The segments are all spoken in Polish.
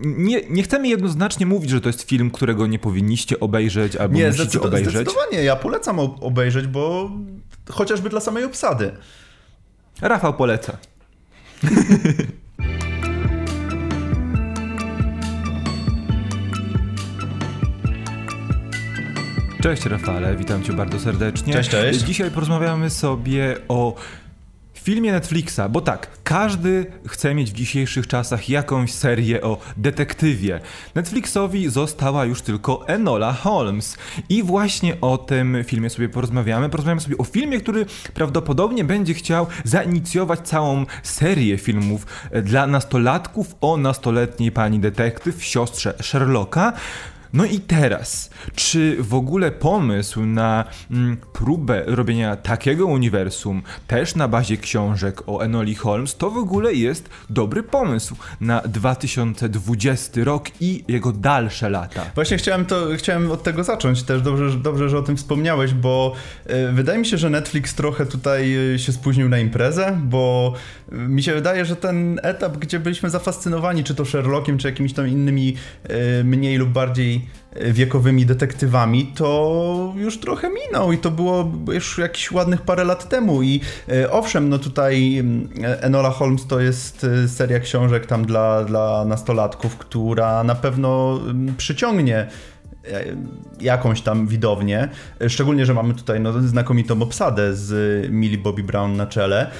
Nie, nie chcemy jednoznacznie mówić, że to jest film, którego nie powinniście obejrzeć albo nie, musicie obejrzeć. Zdecydowanie, ja polecam obejrzeć, bo chociażby dla samej obsady. Rafał poleca. Cześć Rafale, witam cię bardzo serdecznie. Cześć, cześć. Dzisiaj porozmawiamy sobie o filmie Netflixa, bo tak, każdy chce mieć w dzisiejszych czasach jakąś serię o detektywie. Netflixowi została już tylko Enola Holmes. I właśnie o tym filmie sobie porozmawiamy. Porozmawiamy sobie o filmie, który prawdopodobnie będzie chciał zainicjować całą serię filmów dla nastolatków o nastoletniej pani detektyw, siostrze Sherlocka. No i teraz, czy w ogóle pomysł na mm, próbę robienia takiego uniwersum, też na bazie książek o Enoli Holmes, to w ogóle jest dobry pomysł na 2020 rok i jego dalsze lata? Właśnie chciałem, to, chciałem od tego zacząć też, dobrze, dobrze że o tym wspomniałeś, bo y, wydaje mi się, że Netflix trochę tutaj y, się spóźnił na imprezę, bo mi się wydaje, że ten etap, gdzie byliśmy zafascynowani, czy to Sherlockiem, czy jakimiś tam innymi mniej lub bardziej wiekowymi detektywami, to już trochę minął i to było już jakieś ładnych parę lat temu i e, owszem, no tutaj mm, Enola Holmes to jest e, seria książek tam dla, dla nastolatków, która na pewno mm, przyciągnie e, jakąś tam widownię, szczególnie, że mamy tutaj no, znakomitą obsadę z Millie Bobby Brown na czele.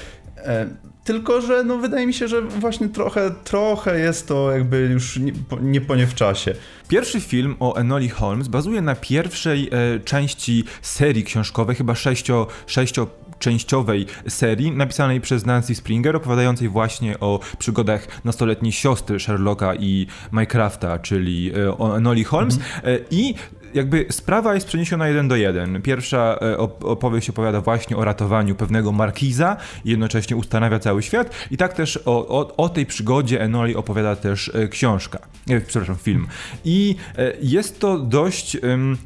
Tylko, że no, wydaje mi się, że właśnie trochę, trochę jest to jakby już nie, nie po nie w czasie. Pierwszy film o Enoli Holmes bazuje na pierwszej e, części serii książkowej, chyba sześcio, sześcio częściowej serii napisanej przez Nancy Springer, opowiadającej właśnie o przygodach nastoletniej siostry Sherlocka i Mycrafta, czyli e, o Enoli Holmes. Mhm. E, I jakby sprawa jest przeniesiona jeden do jeden. Pierwsza e, opowieść opowiada właśnie o ratowaniu pewnego markiza i jednocześnie ustanawia cały świat. I tak też o, o, o tej przygodzie Enoli opowiada też e, książka, e, przepraszam, film. I jest to dość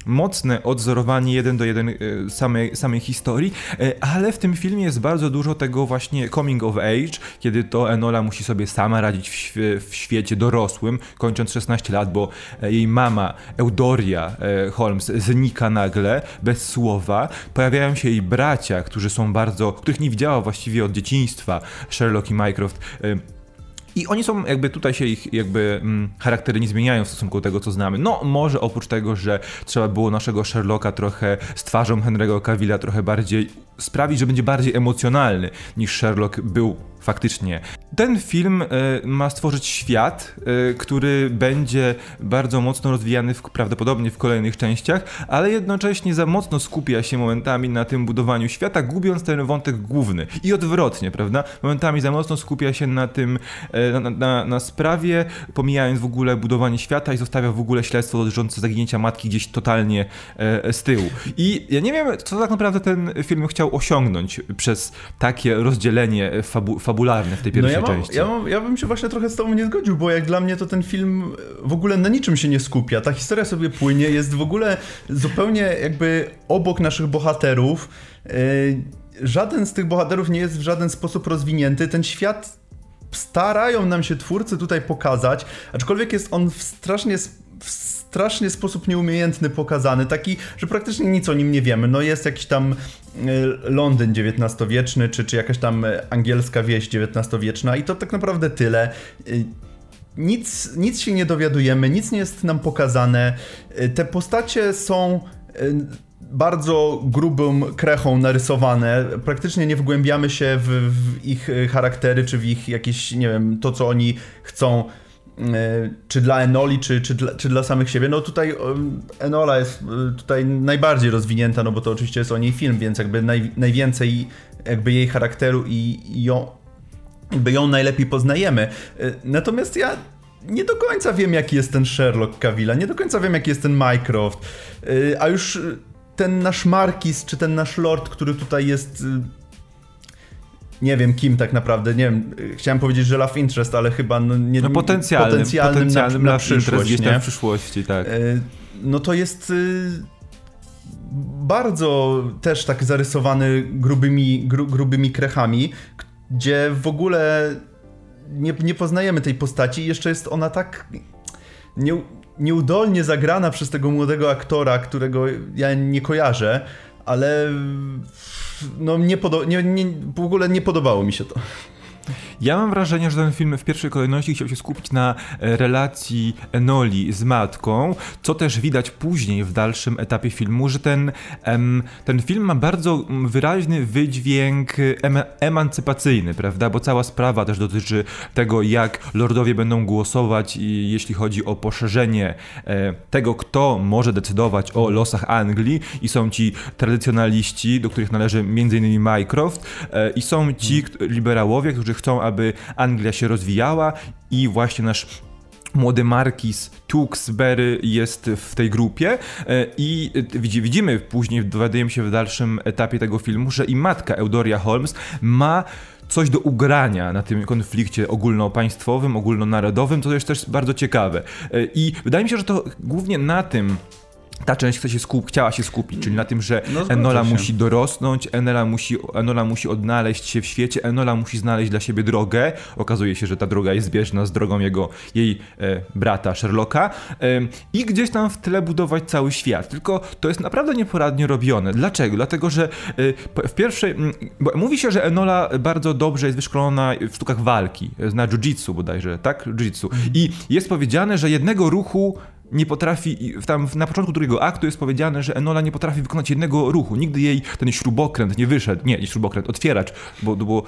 mocne odzorowanie jeden do jeden samej, samej historii, ale w tym filmie jest bardzo dużo tego właśnie coming of age, kiedy to Enola musi sobie sama radzić w, w świecie dorosłym, kończąc 16 lat, bo jej mama Eudoria Holmes znika nagle, bez słowa. Pojawiają się jej bracia, którzy są bardzo, których nie widziała właściwie od dzieciństwa, Sherlock i Mycroft. I oni są, jakby tutaj się ich jakby mm, charaktery nie zmieniają w stosunku do tego, co znamy. No, może oprócz tego, że trzeba było naszego Sherlocka trochę z twarzą Henry'ego Cavilla trochę bardziej sprawić, że będzie bardziej emocjonalny niż Sherlock był faktycznie. Ten film y, ma stworzyć świat, y, który będzie bardzo mocno rozwijany w, prawdopodobnie w kolejnych częściach, ale jednocześnie za mocno skupia się momentami na tym budowaniu świata, gubiąc ten wątek główny. I odwrotnie, prawda? Momentami za mocno skupia się na tym, y, na, na, na, sprawie, pomijając w ogóle budowanie świata i zostawia w ogóle śledztwo dotyczące zaginięcia matki gdzieś totalnie z tyłu. I ja nie wiem, co tak naprawdę ten film chciał osiągnąć przez takie rozdzielenie fabu fabularne w tej pierwszej no ja części. Ja, mam, ja bym się właśnie trochę z tobą nie zgodził, bo jak dla mnie to ten film w ogóle na niczym się nie skupia. Ta historia sobie płynie, jest w ogóle zupełnie jakby obok naszych bohaterów. Yy, żaden z tych bohaterów nie jest w żaden sposób rozwinięty. Ten świat starają nam się twórcy tutaj pokazać, aczkolwiek jest on w strasznie w strasznie sposób nieumiejętny pokazany, taki, że praktycznie nic o nim nie wiemy. No jest jakiś tam e, Londyn XIX-wieczny, czy, czy jakaś tam angielska wieś XIX-wieczna i to tak naprawdę tyle. E, nic, nic się nie dowiadujemy, nic nie jest nam pokazane. E, te postacie są bardzo grubą krechą narysowane. Praktycznie nie wgłębiamy się w, w, ich charaktery, czy w ich jakieś, nie wiem, to co oni chcą czy dla Enoli, czy, czy, dla, czy dla samych siebie. No tutaj Enola jest e, tutaj najbardziej rozwinięta, no bo to oczywiście jest o niej film, więc jakby naj, najwięcej jakby jej charakteru i, i ją, jakby ją najlepiej poznajemy. Natomiast ja nie do końca wiem, jaki jest ten Sherlock Cavilla, nie do końca wiem, jaki jest ten Mycroft, a już ten nasz Markis, czy ten nasz Lord, który tutaj jest nie wiem kim tak naprawdę, nie wiem, chciałem powiedzieć, że love interest, ale chyba no, nie, no potencjalnym, potencjalnym, potencjalnym na, na przyszłość, gdzieś tam w przyszłości, tak. E, no to jest y, bardzo też tak zarysowany grubymi, gru, grubymi krechami, gdzie w ogóle nie, nie poznajemy tej postaci i jeszcze jest ona tak nie, nieudolnie zagrana przez tego młodego aktora, którego ja nie kojarzę, ale no nie, podo- nie, nie, w ogóle nie podobało mi się to. Ja mam wrażenie, że ten film w pierwszej kolejności chciał się skupić na e, relacji Enoli z matką, co też widać później w dalszym etapie filmu, że ten, ten film ma bardzo wyraźny wydźwięk em emancypacyjny, prawda? Bo cała sprawa też dotyczy tego, jak lordowie będą głosować, jeśli chodzi o poszerzenie e, tego, kto może decydować o losach Anglii i są ci tradycjonaliści, do których należy m.in. Mycroft e, i są ci liberałowie, którzy chcą, aby Anglia się rozwijała i właśnie nasz młody Markis Tewksbury jest w tej grupie e, i widzimy później, dowiadujemy się w dalszym etapie tego filmu, że i matka Eudoria Holmes ma coś do ugrania na tym konflikcie ogólnopaństwowym, ogólnonarodowym, to jest też bardzo ciekawe. E, I wydaje mi się, że to głównie na tym ta część chce się skup, chciała się skupić, czyli na tym, że no, Enola się. musi dorosnąć, Enola musi, Enola musi odnaleźć się w świecie, Enola musi znaleźć dla siebie drogę. Okazuje się, że ta droga jest zbieżna z drogą jego, jej e, brata Sherlocka e, i gdzieś tam w tle budować cały świat. Tylko to jest naprawdę nieporadnie robione. Dlaczego? Dlatego, że e, w pierwszej, mówi się, że Enola bardzo dobrze jest wyszkolona w sztukach walki, na jiu-jitsu bodajże, tak? Jiu-jitsu. I jest powiedziane, że jednego ruchu nie potrafi, tam na początku drugiego aktu jest powiedziane, że Enola nie potrafi wykonać jednego ruchu. Nigdy jej ten śrubokręt nie wyszedł. Nie, nie śrubokręt, otwieracz, bo, bo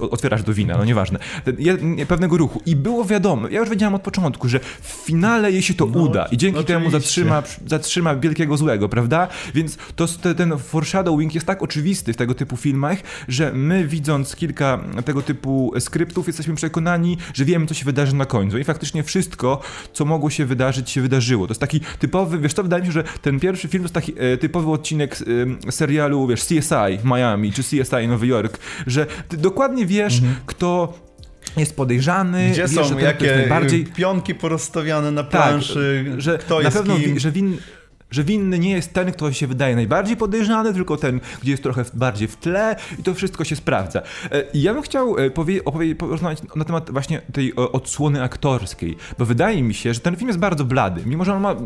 otwieracz do wina, no nieważne. Ten, je, pewnego ruchu. I było wiadomo, ja już wiedziałam od początku, że w finale jej się to no, uda i dzięki temu zatrzyma, zatrzyma wielkiego złego, prawda? Więc to, ten foreshadowing jest tak oczywisty w tego typu filmach, że my widząc kilka tego typu skryptów jesteśmy przekonani, że wiemy, co się wydarzy na końcu. I faktycznie wszystko, co mogło się wydarzyć, się wydarzyło. To jest taki typowy, wiesz co, wydaje mi się, że ten pierwszy film to jest taki e, typowy odcinek e, serialu, wiesz, CSI Miami czy CSI Nowy Jork, że ty dokładnie wiesz, mhm. kto jest podejrzany. Gdzie wiesz, są że jakie najbardziej... pionki porozstawiane na tak, planszy, tak, że kto na jest pewno, kim. że win, że winny nie jest ten, kto się wydaje najbardziej podejrzany, tylko ten, gdzie jest trochę bardziej w tle i to wszystko się sprawdza. E, I ja bym chciał e, porozmawiać na temat właśnie tej odsłony aktorskiej, bo wydaje mi się, że ten film jest bardzo blady, mimo że on ma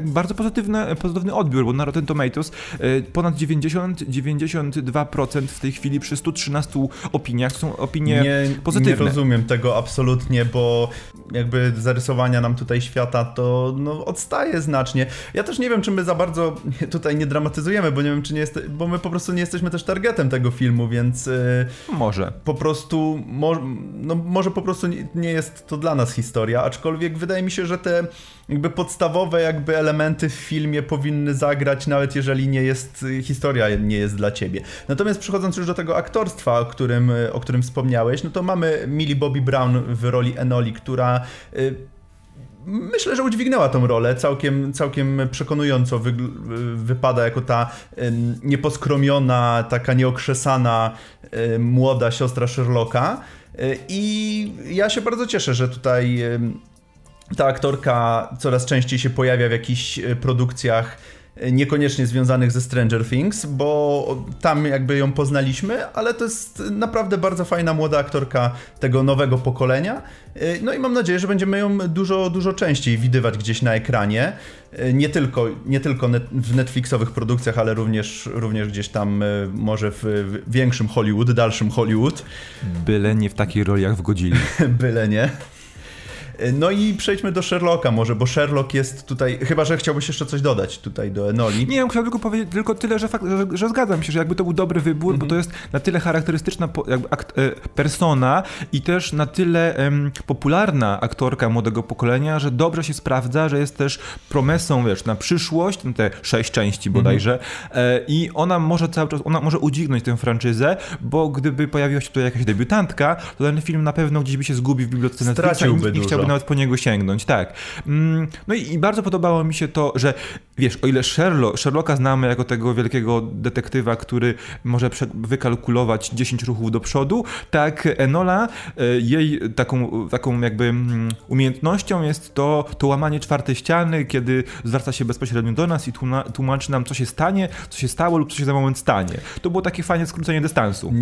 bardzo pozytywny, pozytywny odbiór, bo na Rotten Tomatoes e, ponad 90-92% w tej chwili przy 113 opiniach są opinie nie, pozytywne. Nie rozumiem tego absolutnie, bo jakby zarysowania nam tutaj świata to no, odstaje znacznie. Ja też nie wiem, czy my za bardzo tutaj nie dramatyzujemy, bo nie wiem, czy nie jest, bo my po prostu nie jesteśmy też targetem tego filmu, więc... Yy, może. Po prostu, mo, no może po prostu nie, nie jest to dla nas historia, aczkolwiek wydaje mi się, że te jakby podstawowe jakby elementy w filmie powinny zagrać, nawet jeżeli nie jest, historia nie jest dla ciebie. Natomiast przechodząc już do tego aktorstwa, o którym, o którym wspomniałeś, no to mamy Millie Bobby Brown w roli Enoli, która y, myślę, że udźwignęła tą rolę, całkiem, całkiem przekonująco wy, wypada jako ta nieposkromiona, taka nieokrzesana młoda siostra Sherlocka. Y, I ja się bardzo cieszę, że tutaj ta aktorka coraz częściej się pojawia w jakichś e, produkcjach e, niekoniecznie związanych ze Stranger Things, bo tam jakby ją poznaliśmy, ale to jest naprawdę bardzo fajna młoda aktorka tego nowego pokolenia. E, no i mam nadzieję, że będziemy ją dużo, dużo częściej widywać gdzieś na ekranie. Nie tylko, nie tylko net, w Netflixowych produkcjach, ale również, również gdzieś tam może w większym Hollywood, dalszym Hollywood. Byle nie w takiej roli jak w Godzilli. Byle nie. No i przejdźmy do Sherlocka może, bo Sherlock jest tutaj, chyba że chciałbyś jeszcze coś dodać tutaj do Enoli. Nie, chciałbym tylko powiedzieć tylko tyle, że, fakt, że, że zgadzam się, że jakby to był dobry wybór, bo to jest na tyle charakterystyczna akt, e, persona i też na tyle em, popularna aktorka młodego pokolenia, że dobrze się sprawdza, że jest też promesą, wiesz, na przyszłość, te sześć części bodajże e, i ona może cały czas, ona może udźwignąć tę franczyzę, bo gdyby pojawiła się tutaj jakaś debiutantka, to ten film na pewno gdzieś by się zgubił w bibliotece Straciłby i, i chciałby nawet po niego sięgnąć, tak. Mm, no i, i bardzo podobało mi się to, że wiesz, o ile Sherlock, Sherlocka znamy jako tego wielkiego detektywa, który może wykalkulować 10 ruchów do przodu, tak Enola, e, jej taką, taką jakby mm, umiejętnością jest to, to łamanie czwartej ściany, kiedy zwraca się bezpośrednio do nas i tłumaczy nam, co się stanie, co się stało lub co się za moment stanie. To było takie fajne skrócenie dystansu.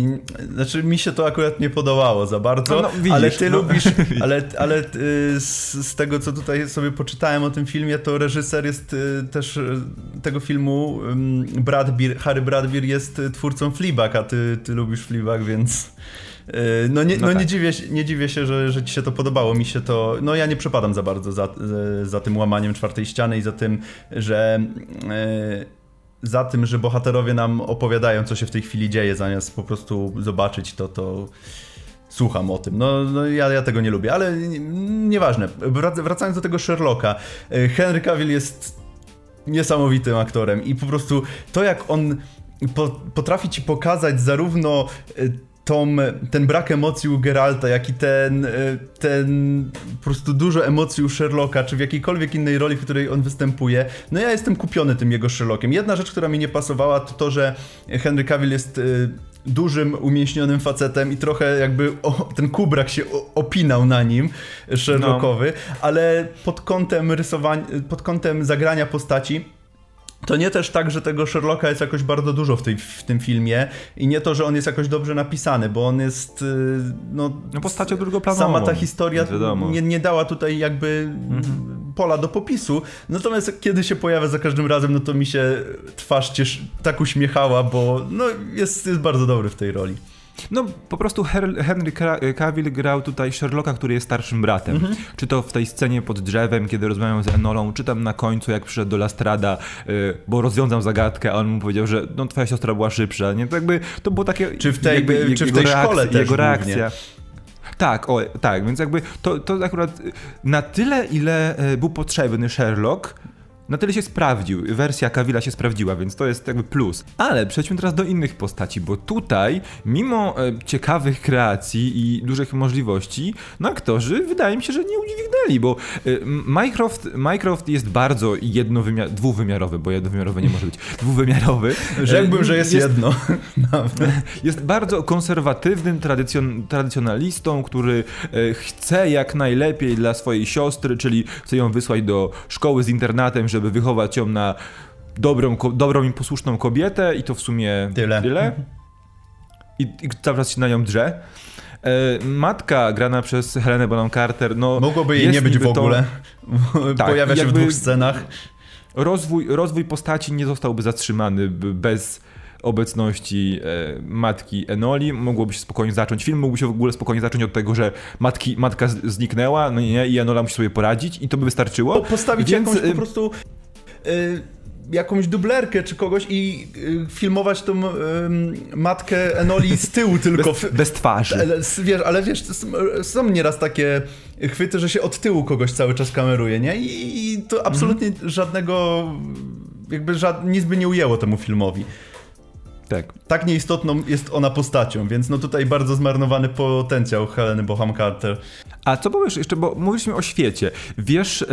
Znaczy, mi się to akurat nie podobało za bardzo, no, no, widzisz, ale ty no. lubisz, ale, ale y, z, z, tego, co tutaj sobie poczytałem o tym filmie, to reżyser jest y, też e, tego filmu Harry Bradbeer jest twórcą Fleabag, a ty, ty lubisz Fleabag, więc... No, nie, no, no tak. nie, dziwię, nie dziwię się, że, że ci się to podobało. Mi się to. No ja nie przepadam za bardzo za, za tym łamaniem czwartej ściany i za tym, że. Za tym, że bohaterowie nam opowiadają, co się w tej chwili dzieje, zamiast po prostu zobaczyć to, to słucham o tym. No, no ja, ja tego nie lubię, ale nieważne. Wracając do tego Sherlocka. Henry Cavill jest niesamowitym aktorem i po prostu to jak on po, potrafi ci pokazać zarówno e, tą, ten brak emocji u Geralta, jak i ten, e, ten po prostu dużo emocji u Sherlocka, czy w jakiejkolwiek innej roli, w której on występuje. No ja jestem kupiony tym jego Sherlockiem. Jedna rzecz, która mi nie pasowała, to to, że Henry Cavill jest e, dużym, umięśnionym facetem i trochę jakby o, ten kubrak się opinał na nim, Sherlockowy, no. ale pod kątem rysowania, pod kątem zagrania postaci to nie też tak, że tego Sherlocka jest jakoś bardzo dużo w, tej, w tym filmie i nie to, że on jest jakoś dobrze napisany, bo on jest y, no... no postacią drugoplanową. Sama ta historia nie, nie dała tutaj jakby mhm. Pola do popisu, natomiast kiedy się pojawia za każdym razem, no to mi się twarz ciesz, tak uśmiechała, bo no jest, jest bardzo dobry w tej roli. No, po prostu Henry Cavill grał tutaj Sherlocka, który jest starszym bratem. Mhm. Czy to w tej scenie pod drzewem, kiedy rozmawiają z Enolą, czy tam na końcu, jak przyszedł do Lastrada, yy, bo rozwiązał zagadkę, a on mu powiedział, że no, twoja siostra była szybsza. Nie? To jakby, to było takie... Czy w tej, jakby, czy w tej reakcja, szkole też Jego reakcja. Tak, o, tak, więc jakby to, to akurat na tyle, ile e, był potrzebny Sherlock, na tyle się sprawdził, wersja Kawila się sprawdziła, więc to jest jakby plus. Ale przejdźmy teraz do innych postaci, bo tutaj, mimo e, ciekawych kreacji i dużych możliwości, no aktorzy wydaje mi się, że nie udźwignęli, bo e, Minecraft, Minecraft jest bardzo jednowymiar, dwuwymiarowy, bo jednowymiarowy nie może być, dwuwymiarowy. Rzekłbym, że jest, jest jedno. jest bardzo konserwatywnym tradycjon, tradycjonalistą, który e, chce jak najlepiej dla swojej siostry, czyli chce ją wysłać do szkoły z internatem, żeby wychować ją na dobrą, dobrą i posłuszną kobietę i to w sumie tyle. tyle. I, I cały czas się na nią drze. E, matka grana przez Helenę Bonham Carter, no... Mogłoby jej nie być w ogóle. Tak, Pojawia się w dwóch scenach. Rozwój, rozwój postaci nie zostałby zatrzymany bez obecności e, matki Enoli. Mogłoby się spokojnie zacząć. Film mógłby się w ogóle spokojnie zacząć od tego, że matki, matka zniknęła no nie, i Enola musi sobie poradzić i to by wystarczyło. postawić Więc, jakąś po e, prostu... Y jakąś dublerkę czy kogoś i y, filmować tą y, matkę Enoli z tyłu tylko. Bez, bez twarzy. Ale wiesz, ale wiesz, są nieraz takie chwyty, że się od tyłu kogoś cały czas kameruje, nie? I, i to absolutnie mm. żadnego, jakby żad, nic by nie ujęło temu filmowi. Tak. Tak nieistotną jest ona postacią, więc no tutaj bardzo zmarnowany potencjał Heleny Boham Carter. A co powiesz jeszcze, bo mówiliśmy o świecie. Wiesz, e,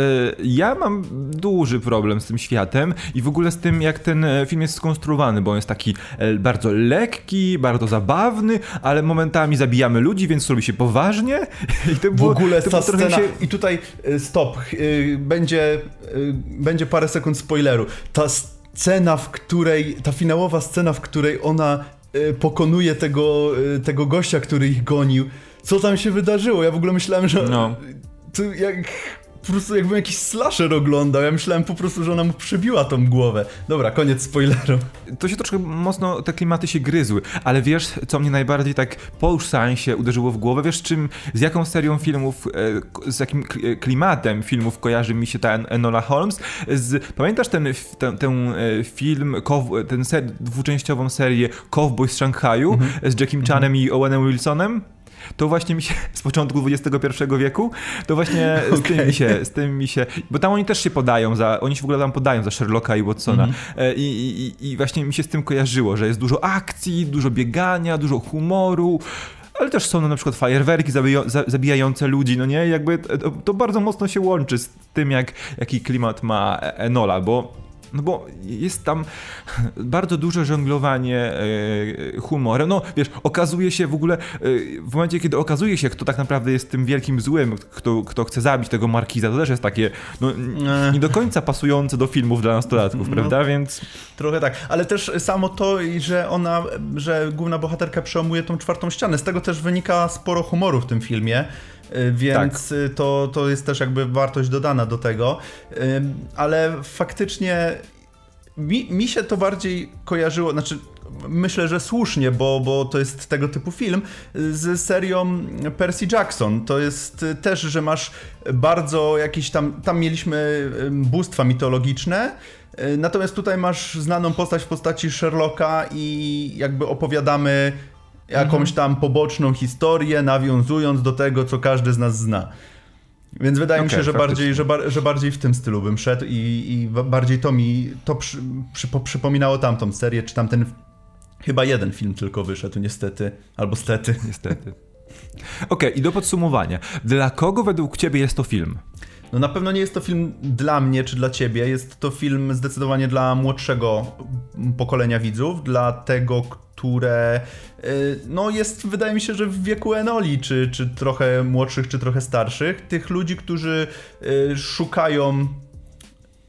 ja mam duży problem z tym światem i w ogóle z tym, jak ten e, film jest skonstruowany, bo on jest taki e, bardzo lekki, bardzo zabawny, ale momentami zabijamy ludzi, więc robi się poważnie. I to było, w ogóle ta scena... Się... I tutaj stop, będzie, będzie parę sekund spoileru. Ta scena, w której, ta finałowa scena, w której ona y, pokonuje tego, y, tego gościa, który ich gonił. Co tam się wydarzyło? Ja w ogóle myślałem, że no. to jak po prostu jakbym jakiś slasher oglądał. Ja myślałem po prostu, że ona mu przybiła tą głowę. Dobra, koniec spoileru. To się troszkę mocno, te klimaty się gryzły, ale wiesz, co mnie najbardziej tak po już seansie uderzyło w głowę? Wiesz, czym, z jaką serią filmów, e, z jakim klimatem filmów kojarzy mi się ta Enola Holmes? Z, pamiętasz ten, ten, ten e, film, ten ser, dwuczęściową serię Cowboy z Szanghaju -hmm. z Jackiem Chanem mm -hmm. i Owenem Wilsonem? To właśnie mi się z początku XXI wieku, to właśnie okay. z tym mi się, z tym mi się, bo tam oni też się podają za, oni się w ogóle tam podają za Sherlocka i Watsona mm -hmm. I, i, i właśnie mi się z tym kojarzyło, że jest dużo akcji, dużo biegania, dużo humoru, ale też są na przykład fajerwerki zabijające ludzi, no nie? Jakby to, to, bardzo mocno się łączy z tym, jak, jaki klimat ma Enola, bo no bo jest tam bardzo duże żonglowanie e, humorem. No wiesz, okazuje się w ogóle, e, w momencie kiedy okazuje się, kto tak naprawdę jest tym wielkim złym, kto, kto chce zabić tego Markiza, to też jest takie no, nie do końca pasujące do filmów dla nastolatków, no, prawda? Więc... Trochę tak, ale też samo to, że ona, że główna bohaterka przełamuje tą czwartą ścianę, z tego też wynika sporo humoru w tym filmie. Y, więc tak. Y, to, to jest też jakby wartość dodana do tego. Y, ale faktycznie mi, mi się to bardziej kojarzyło, znaczy myślę, że słusznie, bo, bo to jest tego typu film, z serią Percy Jackson. To jest też, że masz bardzo jakieś tam, tam mieliśmy bóstwa mitologiczne, natomiast tutaj masz znaną postać w postaci Sherlocka i jakby opowiadamy jakąś mhm. tam poboczną historię, nawiązując do tego, co każdy z nas zna. Więc wydaje okay, mi się, że bardziej, że, że, bardziej w tym stylu bym szedł i, i bardziej to mi to przy, przy, przypominało tamtą serię, czy tamten chyba jeden film tylko wyszedł niestety, albo stety. Niestety. Okej, okay, i do podsumowania. Dla kogo według ciebie jest to film? No na pewno nie jest to film dla mnie czy dla ciebie, jest to film zdecydowanie dla młodszego pokolenia widzów, dla tego, które y, no jest, wydaje mi się, że w wieku Enoli, czy, czy trochę młodszych, czy trochę starszych, tych ludzi, którzy y, szukają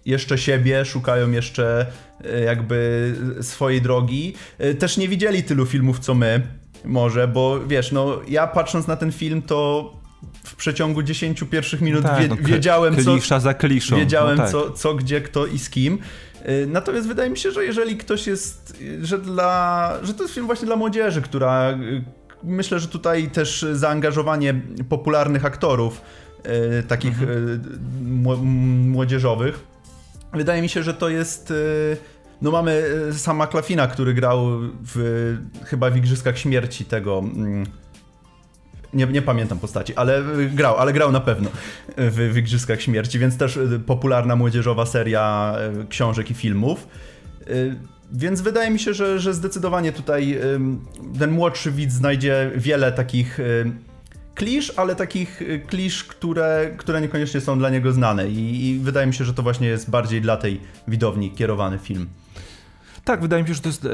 jeszcze siebie, szukają jeszcze y, jakby swojej drogi. Też nie widzieli tylu filmów co my, może, bo wiesz, no ja patrząc na ten film, to w przeciągu 10 pierwszych minut tak, wie, no, wiedziałem, klisza co, za kliszą. wiedziałem no, tak. co, co, gdzie, kto i z kim. Y, natomiast wydaje mi się, że jeżeli ktoś jest, że dla, że to jest film właśnie dla młodzieży, która y, myślę, że tutaj też zaangażowanie popularnych aktorów, y, takich mhm. młodzieżowych, wydaje mi się, że to jest no mamy sama Klafina, który grał w, chyba w Igrzyskach Śmierci tego mm, nie, nie pamiętam postaci, ale grał, ale grał na pewno w, w Igrzyskach Śmierci, więc też y, popularna młodzieżowa seria y, książek i filmów. Y, więc wydaje mi się, że, że zdecydowanie tutaj ten młodszy widz znajdzie wiele takich klisz, ale takich klisz, które, które niekoniecznie są dla niego znane. I, I wydaje mi się, że to właśnie jest bardziej dla tej widowni kierowany film. Tak, wydaje mi się, że to jest e,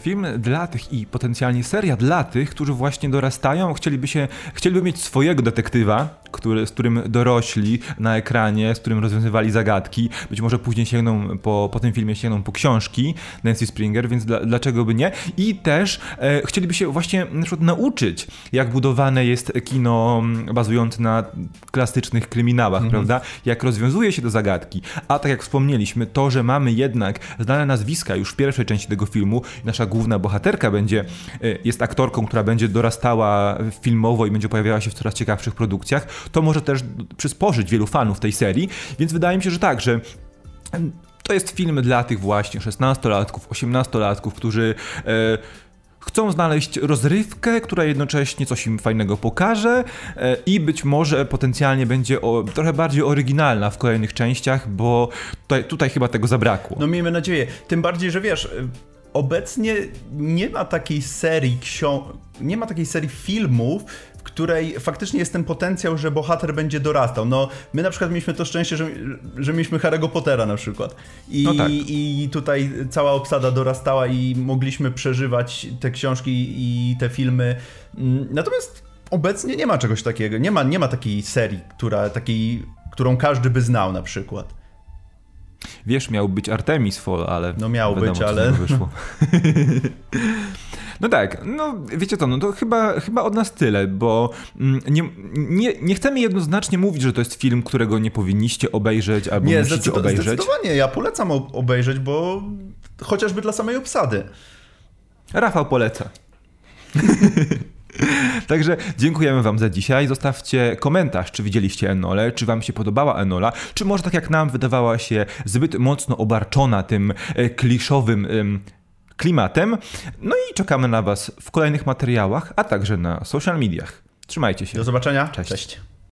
film dla tych i potencjalnie seria dla tych, którzy właśnie dorastają, chcieliby się, chcieliby mieć swojego detektywa, który, z którym dorośli na ekranie, z którym rozwiązywali zagadki. Być może później sięgną po, po tym filmie sięgną po książki Nancy Springer, więc dla, dlaczego by nie? I też e, chcieliby się właśnie na przykład nauczyć, jak budowane jest kino mm, bazujące na klasycznych kryminałach, mhm. prawda? Jak rozwiązuje się te zagadki. A tak jak wspomnieliśmy, to, że mamy jednak znane nazwiska już w pierwszej części tego filmu, nasza główna bohaterka będzie, e, jest aktorką, która będzie dorastała filmowo i będzie pojawiała się w coraz ciekawszych produkcjach, to może też przysporzyć wielu fanów tej serii, więc wydaje mi się, że tak, że to jest film dla tych właśnie 16-latków, 18-latków, którzy e, chcą znaleźć rozrywkę, która jednocześnie coś im fajnego pokaże e, i być może potencjalnie będzie o, trochę bardziej oryginalna w kolejnych częściach, bo tutaj, tutaj chyba tego zabrakło. No miejmy nadzieję. Tym bardziej, że wiesz, obecnie nie ma takiej serii książek, nie ma takiej serii filmów, w której faktycznie jest ten potencjał, że bohater będzie dorastał. No, my na przykład mieliśmy to szczęście, że, że mieliśmy Harry'ego Pottera na przykład. I, no tak. I tutaj cała obsada dorastała i mogliśmy przeżywać te książki i te filmy. Mm, natomiast obecnie nie ma czegoś takiego. Nie ma, nie ma takiej serii, która, takiej, którą każdy by znał na przykład. Wiesz, miał być Artemis Fall, ale. No miał wiadomo, być, ale. Wyszło. No tak, no wiecie co, no to chyba, chyba od nas tyle, bo mm, nie, nie, nie chcemy jednoznacznie mówić, że to jest film, którego nie powinniście obejrzeć albo nie, musicie obejrzeć. Zdecydowanie, ja polecam obejrzeć, bo chociażby dla samej obsady. Rafał poleca. Także dziękujemy Wam za dzisiaj. Zostawcie komentarz, czy widzieliście Enolę, czy Wam się podobała Enola, czy może tak jak nam wydawała się zbyt mocno obarczona tym e, kliszowym klimatem. No i czekamy na Was w kolejnych materiałach, a także na social mediach. Trzymajcie się. Do zobaczenia. Cześć. Cześć.